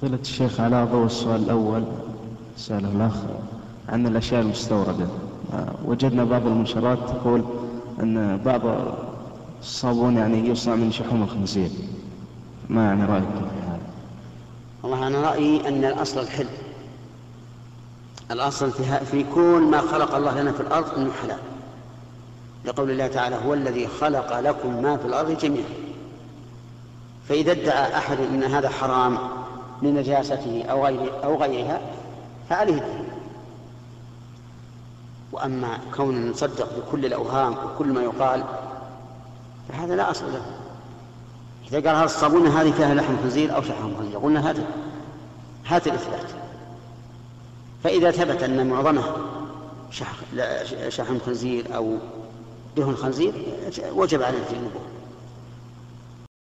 فضيلة الشيخ على ضوء السؤال الأول. سأله الأخ عن الأشياء المستوردة. وجدنا بعض المنشرات تقول أن بعض الصابون يعني يصنع من شحوم الخنزير. ما يعني رأيك في هذا؟ والله أنا رأيي أن الأصل الحل. الأصل في كل ما خلق الله لنا في الأرض أنه حلال. لقول الله تعالى هو الذي خلق لكم ما في الأرض جميعا. فإذا ادعى أحد أن هذا حرام لنجاسته أو غير أو غيرها فعليه الدين. وأما كون نصدق بكل الأوهام وكل ما يقال فهذا لا أصل له. إذا قال هذا الصابون هذه فيها لحم خنزير أو شحم خنزير قلنا هذا هات الإثبات. فإذا ثبت أن معظمه شحم خنزير أو دهن خنزير وجب عليه النبوة